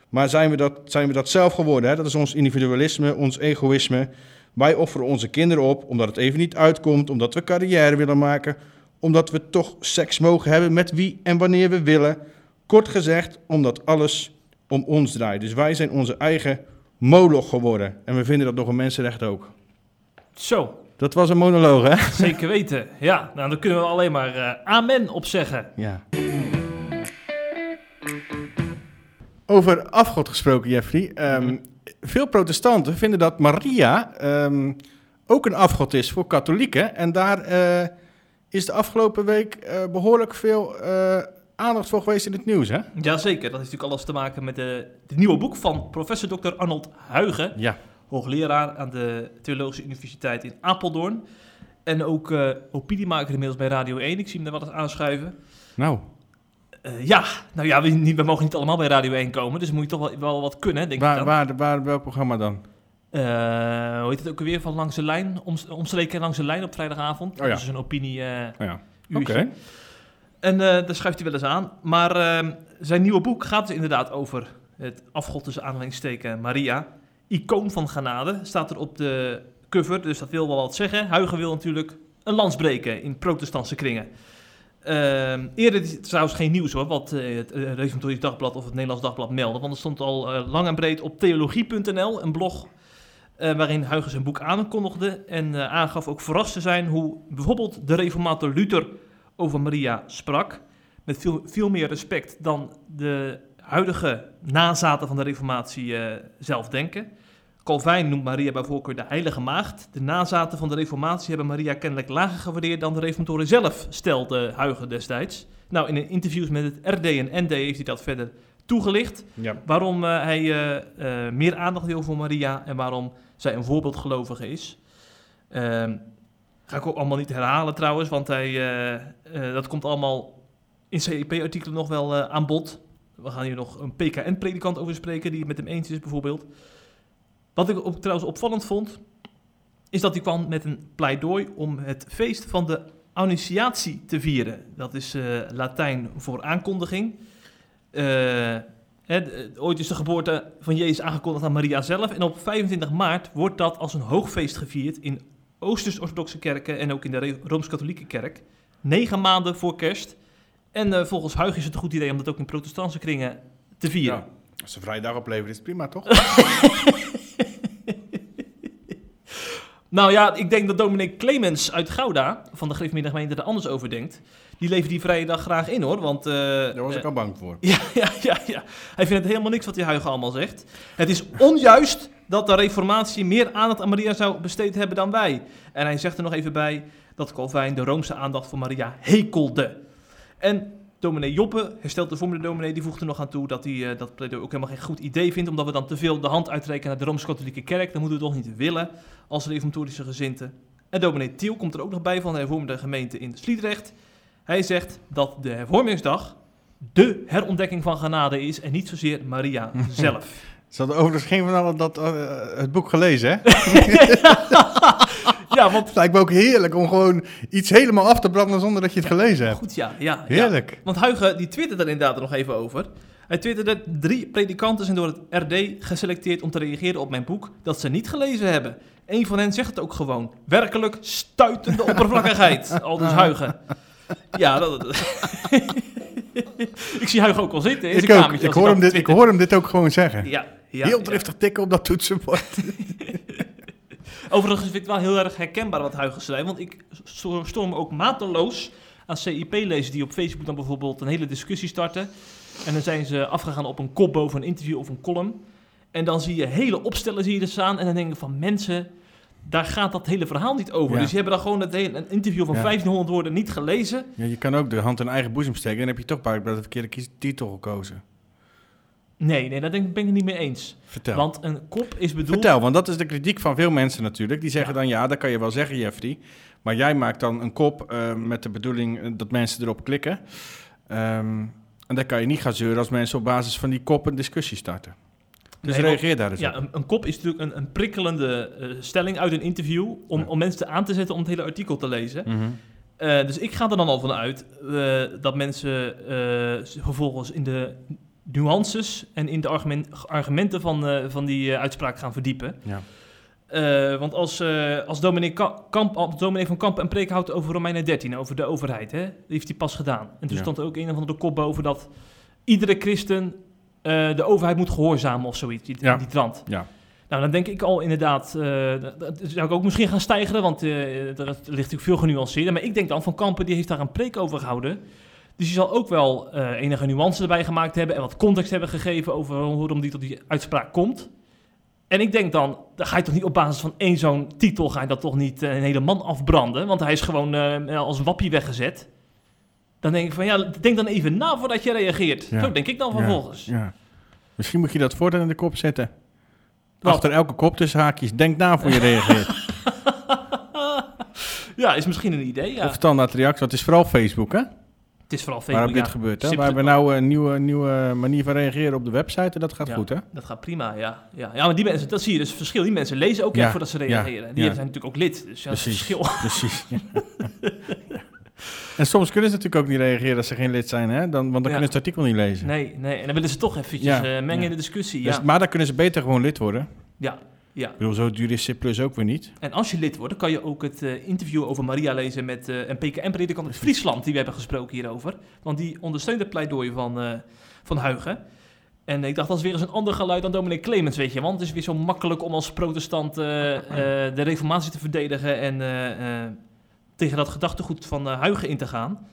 maar zijn we dat, zijn we dat zelf geworden. Hè? Dat is ons individualisme, ons egoïsme. Wij offeren onze kinderen op omdat het even niet uitkomt, omdat we carrière willen maken, omdat we toch seks mogen hebben met wie en wanneer we willen. Kort gezegd, omdat alles om ons draait. Dus wij zijn onze eigen moloch geworden. En we vinden dat nog een mensenrecht ook. Zo, Dat was een monoloog, hè? zeker weten. Ja, nou dan kunnen we alleen maar eh, amen op zeggen. Ja. Over afgod gesproken, Jeffrey. Ehm, Veel protestanten vinden dat Maria ehm, ook een afgod is voor katholieken. En daar eh, is de afgelopen week eh, behoorlijk veel aandacht voor geweest in het nieuws, hè? Jazeker, dat heeft natuurlijk alles te maken met de, het nieuwe boek van professor Dr. Arnold Huigen. Ja. hoogleraar aan de Theologische Universiteit in Apeldoorn. En ook eh opiniemaker inmiddels bij Radio 1. Ik zie hem daar wel eens aanschuiven. Nou, Eh, ja, nou ja, we, we mogen niet allemaal bij Radio 1 komen. Dus moet je toch wel, wel wat kunnen, denk ik waar, dan. waar, waar, welk programma dan? Eh, hoe heet het ook alweer? Van Langs de Lijn. Om, omstreken Langs de Lijn op vrijdagavond. Oh ja. Dat is een opinie Oh ja. Oké. En eh, daar schuift hij wel eens aan. Maar ehm, zijn nieuwe boek gaat dus inderdaad over het afgod tussen aanhalingstekens Maria. Icoon van genade staat er op de cover, dus dat wil wel wat zeggen. Huigen wil natuurlijk een lans breken in protestantse kringen. Ehm, eerder is het trouwens geen nieuws hoor, wat eh, het Reformatorisch Dagblad of het Nederlands Dagblad melden. Want er stond al lang en breed op theologie.nl een blog waarin Huygens zijn boek aankondigde en aangaf ook verrast te zijn hoe bijvoorbeeld de reformator Luther over Maria sprak. Met veel, veel meer respect dan de huidige nazaten van de reformatie eh, zelf denken. Calvijn noemt Maria bij voorkeur de heilige maagd. De nazaten van de reformatie hebben Maria kennelijk lager gewaardeerd dan de reformatoren zelf, stelde Huygen destijds. Nou, in een interviews met het RD en ND heeft hij dat verder toegelicht. Ja. Waarom eh, hij eh, meer aandacht wil voor Maria en waarom zij een voorbeeldgelovige is. Ga ik ook allemaal niet herhalen trouwens, want hij, eh, eh, dat komt allemaal in CEP-artikelen nog wel eh, aan bod. We gaan hier nog een PKN-predikant over spreken die het met hem eens is bijvoorbeeld. Wat ik ook trouwens opvallend vond, is dat hij kwam met een pleidooi om het feest van de Annunciatie te vieren. Dat is Latijn voor aankondiging. Ooit is de geboorte van Jezus aangekondigd aan Maria zelf. En op 25 maart wordt dat als een hoogfeest gevierd in Oosters-orthodoxe kerken en ook in de Rooms-Katholieke kerk. Negen maanden voor kerst. En eh, volgens Huig is het een goed idee om dat ook in protestantse kringen te vieren. Ja. Als ze vrije dag opleveren is het prima, toch? Nou ja, ik denk dat dominee Clemens uit Gouda, van de Gereformeerde gemeente, er anders over denkt. Die levert die vrije dag graag in hoor, want... eh, Daar was eh, ik al bang voor. Ja, ja, ja, ja. Hij vindt het helemaal niks wat die Huigen allemaal zegt. Het is onjuist dat de reformatie meer aandacht aan Maria zou besteed hebben dan wij. En hij zegt er nog even bij dat Calvijn de Roomse aandacht voor Maria hekelde. En dominee Joppe, herstelt de vormende dominee, die voegt er nog aan toe dat hij eh, dat pleidooi ook helemaal geen goed idee vindt, omdat we dan te veel de hand uitreiken naar de Rooms-Katholieke kerk. Dat moeten we toch niet willen als reformatorische gezinten. En dominee Tiel komt er ook nog bij van de hervormde gemeente in Sliedrecht. Hij zegt dat de hervormingsdag de herontdekking van genade is en niet zozeer Maria zelf. Ze hadden overigens geen van allen dat, eh, het boek gelezen, hè? ja, want Het lijkt me ook heerlijk om gewoon iets helemaal af te branden zonder dat je het gelezen hebt. goed, ja, ja, ja. Heerlijk. Want Huigen, die twitterde er inderdaad nog even over. Hij twitterde, drie predikanten zijn door het RD geselecteerd om te reageren op mijn boek dat ze niet gelezen hebben. Eén van hen zegt het ook gewoon. Werkelijk stuitende oppervlakkigheid. Al dus Huigen. Ja, dat... ik zie Hugo ook al zitten in Ik zijn ook. kamertje. Ik hoor, hem dit, ik twittert. hoor hem dit ook gewoon zeggen. Ja, ja, Heel driftig tikken op dat toetsenbord. Overigens vind ik het wel heel erg herkenbaar wat Huigen zei. Want ik sto- storm ook mateloos aan CIP-lezers die op Facebook dan bijvoorbeeld een hele discussie starten. En dan zijn ze afgegaan op een kop boven een interview of een column. En dan zie je hele opstellen zie je er staan. En dan denk ik van mensen, daar gaat dat hele verhaal niet over. Ja. Dus die hebben dan gewoon het hele, een interview van Ja. 1500 woorden niet gelezen. Ja, je kan ook de hand in eigen boezem steken. Dan heb je toch bij de verkeerde kies- titel gekozen. Nee, nee, daar ben ik het niet mee eens. Vertel. Want een kop is bedoeld... Vertel, want dat is de kritiek van veel mensen natuurlijk. Die zeggen Ja. dan, ja, dat kan je wel zeggen, Jeffrey. Maar jij maakt dan een kop eh, met de bedoeling eh, dat mensen erop klikken. Ehm, en dan kan je niet gaan zeuren als mensen op basis van die kop een discussie starten. Dus Nee, reageer daar eens Ja, op. een, een kop is natuurlijk een, een prikkelende eh, stelling uit een interview... Om, Ja. om mensen aan te zetten om het hele artikel te lezen. Mhm. Dus ik ga er dan al van uit dat mensen vervolgens in de nuances en in de argument- argumenten van, eh, van die eh, uitspraak gaan verdiepen. Ja. Eh, want als, als, dominee Ka- Kamp, als van Kamp een preek houdt over Romeinen 13, over de overheid, hè, die heeft hij pas gedaan. En toen Ja. stond er ook een of andere kop boven dat iedere christen de overheid moet gehoorzamen of zoiets, die, Ja. die trant. Ja. Nou, dan denk ik al inderdaad, dat, zou ik ook misschien gaan stijgeren, want er ligt natuurlijk veel genuanceerder. Maar ik denk dan, Van Kampen die heeft daar een preek over gehouden. Dus die zal ook wel eh, enige nuance erbij gemaakt hebben en wat context hebben gegeven over waarom die tot die uitspraak komt. En ik denk dan, dan ga je toch niet op basis van één zo'n titel, ga je dat toch niet eh, een hele man afbranden, want hij is gewoon eh, als wappie weggezet. Dan denk ik van, ja, denk dan even na voordat je reageert. Ja. Zo denk ik dan Ja, vervolgens. Ja. Misschien moet je dat voortaan in de kop zetten. Wat? Achter elke kop tussen haakjes. Denk na voor je reageert. Ja, is misschien een idee, ja. Of standaard reactie. Want het is vooral Facebook, hè? Het is vooral Facebook, dit ja. gebeurt. Hè? We Simpel- hebben nou een nieuwe, nieuwe manier van reageren op de website. En dat gaat Ja. goed, hè? Dat gaat prima, ja. ja. Ja, maar die mensen, dat zie je dus het verschil. Die mensen lezen ook echt Ja, voordat ze reageren. Die zijn natuurlijk ook lid, dus ja, dat is Precies. verschil. Precies. en soms kunnen ze natuurlijk ook niet reageren als ze geen lid zijn, hè? Dan, want dan kunnen ze het artikel niet lezen. Nee, nee, en dan willen ze toch eventjes eh, mengen in de discussie. Dus, maar dan kunnen ze beter gewoon lid worden. ja, ja. Ik bedoel, zo duur is C ook weer niet. En als je lid wordt, dan kan je ook het eh, interview over Maria lezen met eh, een PKM-predikant uit Friesland, die we hebben gesproken hierover. Want die ondersteunt het pleidooi van, eh, van Huigen. En ik dacht, dat is weer eens een ander geluid dan dominee Clemens, weet je. Want het is weer zo makkelijk om als protestant de reformatie te verdedigen en tegen dat gedachtegoed van Huigen in te gaan.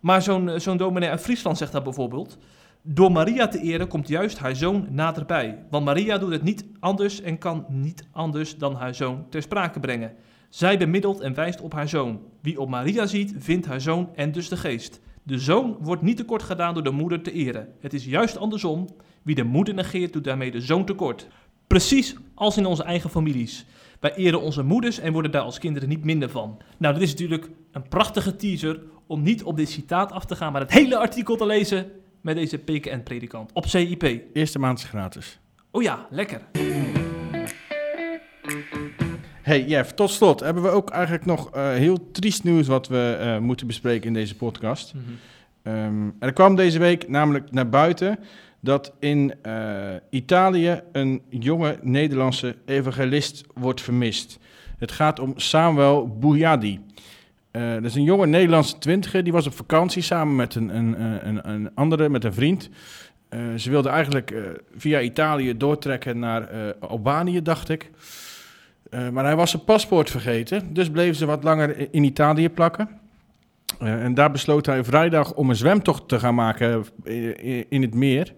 Maar zo'n zo'n dominee uit Friesland zegt dat bijvoorbeeld. Door Maria te eren komt juist haar zoon naderbij. Want Maria doet het niet anders en kan niet anders dan haar zoon ter sprake brengen. Zij bemiddelt en wijst op haar zoon. Wie op Maria ziet, vindt haar zoon en dus de geest. De zoon wordt niet tekort gedaan door de moeder te eren. Het is juist andersom. Wie de moeder negeert, doet daarmee de zoon tekort. Precies als in onze eigen families. Wij eren onze moeders en worden daar als kinderen niet minder van. Nou, dit is natuurlijk een prachtige teaser om niet op dit citaat af te gaan, maar het hele artikel te lezen met deze PKN-predikant op CIP. Eerste maand is gratis. Oh ja, lekker. Hey Jeff, tot slot hebben we ook eigenlijk nog eh, heel triest nieuws wat we eh, moeten bespreken in deze podcast. Ehm, er kwam deze week namelijk naar buiten dat in eh, Italië een jonge Nederlandse evangelist wordt vermist. Het gaat om Samuel Bouyadi. Eh, dat is een jonge Nederlandse twintiger, die was op vakantie samen met een, een, een, een, andere, met een vriend. Eh, ze wilden eigenlijk eh, via Italië doortrekken naar Albanië, dacht ik. Maar hij was zijn paspoort vergeten, dus bleven ze wat langer in Italië plakken. En daar besloot hij vrijdag om een zwemtocht te gaan maken in, het meer,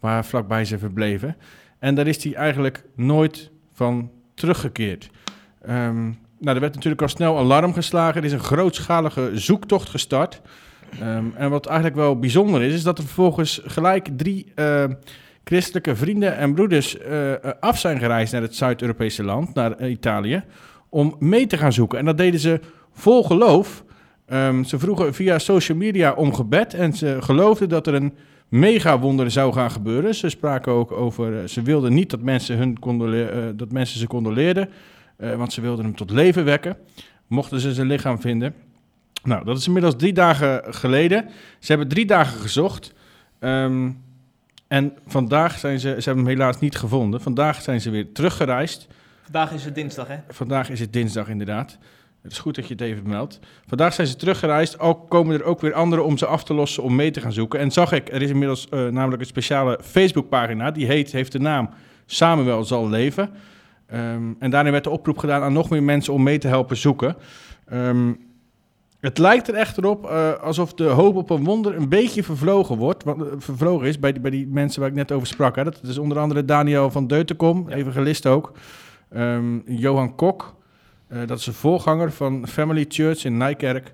waar vlakbij ze verbleven. En daar is hij eigenlijk nooit van teruggekeerd. Ehm, nou, er werd natuurlijk al snel alarm geslagen. Er is een grootschalige zoektocht gestart. Ehm, en wat eigenlijk wel bijzonder is, is dat er vervolgens gelijk drie eh, christelijke vrienden en broeders eh, eh, af zijn gereisd naar het Zuid-Europese land, naar eh, Italië, om mee te gaan zoeken. En dat deden ze vol geloof. Ehm, ze vroegen via social media om gebed en ze geloofden dat er een mega wonder zou gaan gebeuren. Ze spraken ook over, ze wilden niet dat mensen, hun dat mensen ze condoleerden, eh, want ze wilden hem tot leven wekken, mochten ze zijn lichaam vinden. Nou, dat is inmiddels drie dagen geleden. Ze hebben drie dagen gezocht. Ehm, en vandaag zijn ze, ze hebben hem helaas niet gevonden. Vandaag zijn ze weer teruggereisd. Vandaag is het dinsdag, hè? Vandaag is het dinsdag inderdaad. Het is goed dat je het even meldt. Vandaag zijn ze teruggereisd, al komen er ook weer anderen om ze af te lossen om mee te gaan zoeken. En zag ik, er is inmiddels eh, namelijk een speciale Facebookpagina, die heet, heeft de naam Samuel zal leven. Ehm, en daarin werd de oproep gedaan aan nog meer mensen om mee te helpen zoeken. Ehm, het lijkt er echter op eh, alsof de hoop op een wonder een beetje vervlogen wordt. Want, eh, vervlogen is bij die, bij die mensen waar ik net over sprak. Hè. Dat is onder andere Daniel van Deutenkom, evangelist ook. Ehm, Johan Kok, eh, dat is de voorganger van Family Church in Nijkerk.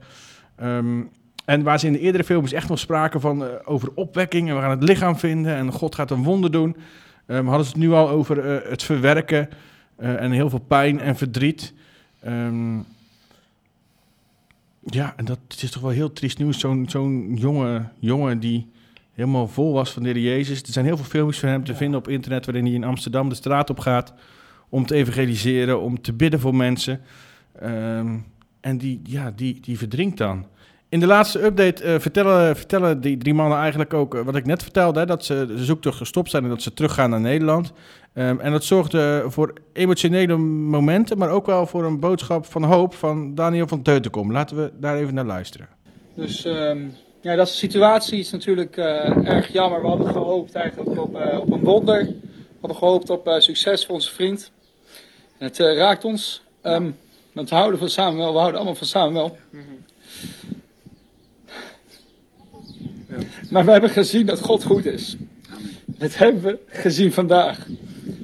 En waar ze in de eerdere films echt nog spraken van, over opwekking en we gaan het lichaam vinden en God gaat een wonder doen. ehm, hadden ze het nu al over het verwerken en heel veel pijn en verdriet. Ehm, ja, en dat is toch wel heel triest nieuws. Zo'n zo'n jonge jongen die helemaal vol was van de Heer Jezus. Er zijn heel veel filmpjes van hem te vinden op internet... waarin hij in Amsterdam de straat op gaat... om te evangeliseren, om te bidden voor mensen. Ehm, en die, ja, die, die verdrinkt dan. In de laatste update eh, vertellen, vertellen die drie mannen eigenlijk ook... eh, wat ik net vertelde, hè, dat ze de zoektocht gestopt zijn... en dat ze teruggaan naar Nederland. Ehm, en dat zorgde voor emotionele momenten... maar ook wel voor een boodschap van hoop van Daniel van Teutenkom. Laten we daar even naar luisteren. Dus ehm, ja, dat is de situatie. Het is natuurlijk eh, erg jammer. We hadden gehoopt eigenlijk op, eh, op een wonder. We hadden gehoopt op eh, succes voor onze vriend. En het eh, raakt ons. Ehm, want we houden van Samuel. We houden allemaal van Samuel. Maar we hebben gezien dat God goed is. Dat hebben we gezien vandaag.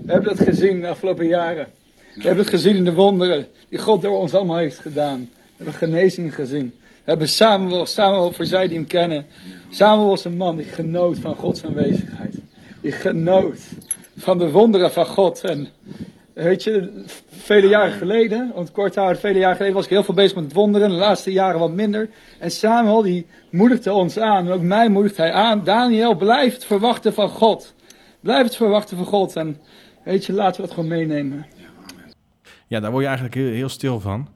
We hebben dat gezien de afgelopen jaren. We hebben het gezien in de wonderen die God door ons allemaal heeft gedaan. We hebben genezing gezien. We hebben Samuel, Samuel voor zij die hem kennen. Samuel was een man die genoot van Gods aanwezigheid. Die genoot van de wonderen van God. En weet je, vele jaren geleden, het kort houden, vele jaren geleden was ik heel veel bezig met wonderen. De laatste jaren wat minder. En Samuel die moedigde ons aan. En ook mij moedigt hij aan. Daniel, blijf het verwachten van God. Blijf het verwachten van God. En weet je, laten we dat gewoon meenemen. Ja, daar word je eigenlijk heel, heel stil van.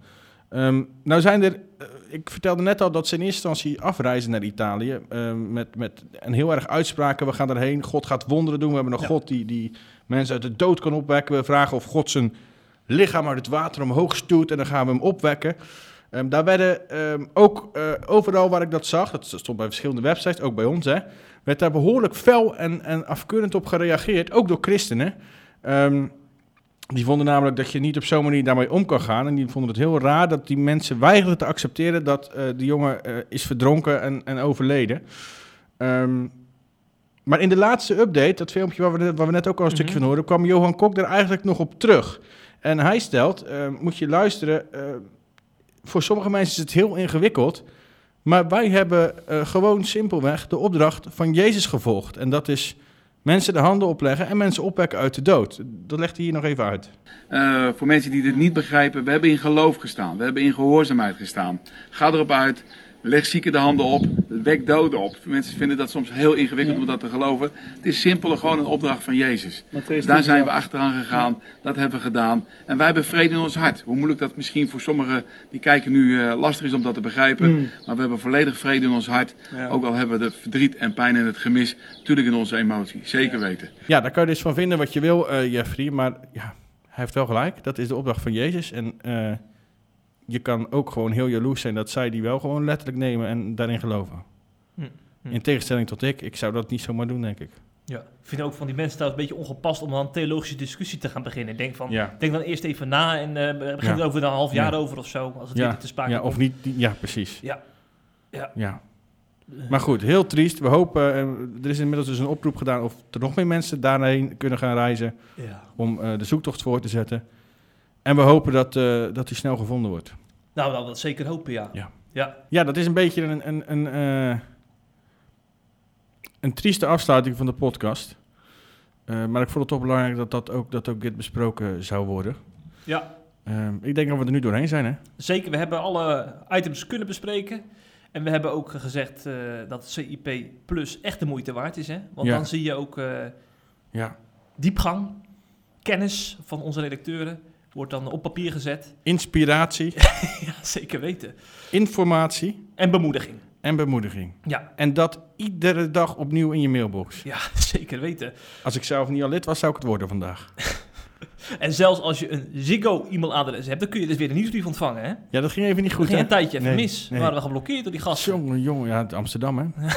Ehm, nou zijn er, eh, ik vertelde net al dat ze in eerste instantie afreizen naar Italië. ehm, met, met een heel erg uitspraken, we gaan erheen, God gaat wonderen doen. We hebben een Ja. God die, die mensen uit de dood kan opwekken. We vragen of God zijn lichaam uit het water omhoog stuurt en dan gaan we hem opwekken. Ehm, daar werden ehm, ook eh, overal waar ik dat zag, dat stond bij verschillende websites, ook bij ons, hè, werd daar behoorlijk fel en, en afkeurend op gereageerd, ook door christenen. Ehm, die vonden namelijk dat je niet op zo'n manier daarmee om kan gaan. En die vonden het heel raar dat die mensen weigerden te accepteren dat eh die jongen eh, is verdronken en, en overleden. Maar in de laatste update, dat filmpje waar we, net- waar we net ook al een stukje van hoorden, kwam Johan Kok er eigenlijk nog op terug. En hij stelt, eh, moet je luisteren, eh, voor sommige mensen is het heel ingewikkeld. Maar wij hebben eh, gewoon simpelweg de opdracht van Jezus gevolgd. En dat is mensen de handen opleggen en mensen opwekken uit de dood. Dat legt hij hier nog even uit. Eh, voor mensen die dit niet begrijpen, we hebben in geloof gestaan. We hebben in gehoorzaamheid gestaan. Ga erop uit. Leg zieken de handen op. Wek doden op. Mensen vinden dat soms heel ingewikkeld om dat te geloven. Het is simpel gewoon een opdracht van Jezus. Daar zijn 10, we achteraan gegaan. Dat hebben we gedaan. En wij hebben vrede in ons hart. Hoe moeilijk dat misschien voor sommigen die kijken nu eh, lastig is om dat te begrijpen. Mm. Maar we hebben volledig vrede in ons hart. Ja. Ook al hebben we de verdriet en pijn en het gemis. Natuurlijk in onze emotie. Zeker weten. Ja, daar kan je dus van vinden wat je wil, eh, Jeffrey. Maar ja, hij heeft wel gelijk. Dat is de opdracht van Jezus. En eh, je kan ook gewoon heel jaloers zijn dat zij die wel gewoon letterlijk nemen en daarin geloven. Hm, hm. In tegenstelling tot ik. Ik zou dat niet zomaar doen, denk ik. Ja, ik vind ook van die mensen trouwens een beetje ongepast om dan een theologische discussie te gaan beginnen. Denk van, Ja. denk dan eerst even na en eh begin Ja. er over een half jaar Ja. over of zo, als het Ja, te sprake ja, komt. of niet. Ja, precies. Ja. Ja. Ja. Maar goed, heel triest. We hopen, eh, er is inmiddels dus een oproep gedaan of er nog meer mensen daarheen kunnen gaan reizen om eh, de zoektocht voor te zetten. En we hopen dat, eh dat die snel gevonden wordt. Nou, dat dat zeker hopen, ja. Ja. Ja. Ja, dat is een beetje een, een, een, eh, een trieste afsluiting van de podcast. Eh, maar ik vond het toch belangrijk dat, dat, ook, dat ook dit besproken zou worden. Ja. Ehm, ik denk dat we er nu doorheen zijn, hè? Zeker, we hebben alle items kunnen bespreken. En we hebben ook gezegd dat CIP Plus echt de moeite waard is. Hè? Want Ja. dan zie je ook Ja. diepgang, kennis van onze redacteuren. Wordt dan op papier gezet. Inspiratie, ja, zeker weten. informatie En bemoediging. en bemoediging. Ja, En dat iedere dag opnieuw in je mailbox. ja zeker weten. Als ik zelf niet al lid was, zou ik het worden vandaag. En zelfs als je een Ziggo e-mailadres hebt, dan kun je dus weer een nieuwsbrief ontvangen. Hè? Ja, dat ging even niet goed, Dat ging een tijdje even Nee, mis. nee. waren we geblokkeerd door die gasten. Jongen, jongen, ja, Amsterdam, hè?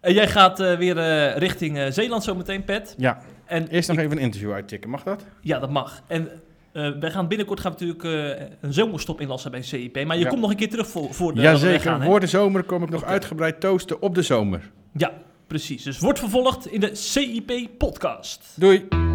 En jij gaat eh, weer eh, richting eh, Zeeland zometeen, Pet. Ja. En Eerst nog even een interview uittikken, mag dat? Ja, dat mag. En eh, wij gaan binnenkort gaan we natuurlijk eh, een zomerstop inlassen bij CIP. Maar je Ja. komt nog een keer terug voor, voor de Jazeker, voor de zomer kom ik nog uitgebreid toasten op de zomer. Ja, precies. Dus wordt vervolgd in de CIP-podcast. Doei!